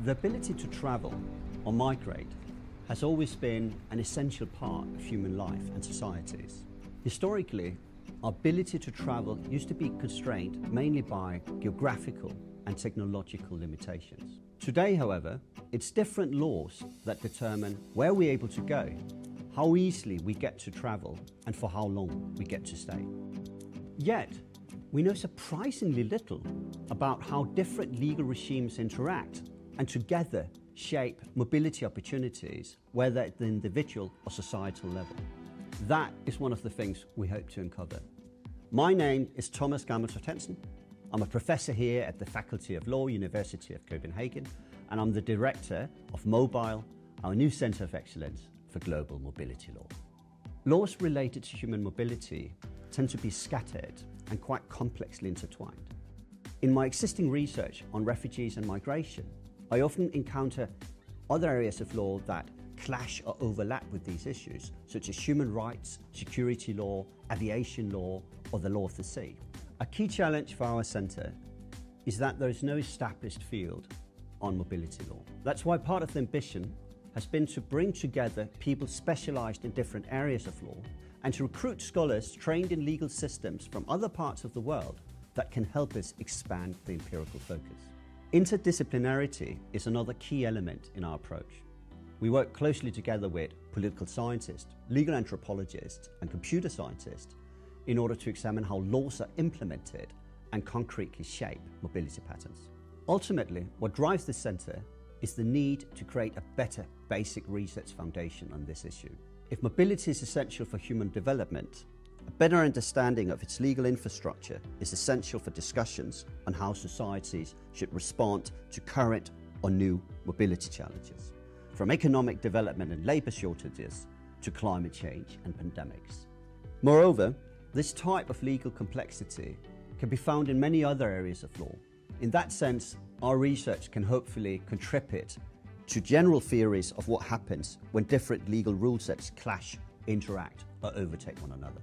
The ability to travel or migrate has always been an essential part of human life and societies. Historically, our ability to travel used to be constrained mainly by geographical and technological limitations. Today, however, it's different laws that determine where we're able to go, how easily we get to travel, and for how long we get to stay. Yet, we know surprisingly little about how different legal regimes interact and together shape mobility opportunities, whether at the individual or societal level. That is one of the things we hope to uncover. My name is Thomas Gammeltoft Hansen. I'm a professor here at the Faculty of Law, University of Copenhagen, and I'm the director of Mobile, our new Centre of Excellence for Global Mobility Law. Laws related to human mobility tend to be scattered and quite complexly intertwined. In my existing research on refugees and migration, I often encounter other areas of law that clash or overlap with these issues, such as human rights, security law, aviation law, or the law of the sea. A key challenge for our centre is that there is no established field on mobility law. That's why part of the ambition has been to bring together people specialised in different areas of law and to recruit scholars trained in legal systems from other parts of the world that can help us expand the empirical focus. Interdisciplinarity is another key element in our approach. We work closely together with political scientists, legal anthropologists, and computer scientists in order to examine how laws are implemented and concretely shape mobility patterns. Ultimately, what drives the centre is the need to create a better basic research foundation on this issue. If mobility is essential for human development, better understanding of its legal infrastructure is essential for discussions on how societies should respond to current or new mobility challenges, from economic development and labour shortages to climate change and pandemics. Moreover, this type of legal complexity can be found in many other areas of law. In that sense, our research can hopefully contribute to general theories of what happens when different legal rule sets clash, interact, or overtake one another.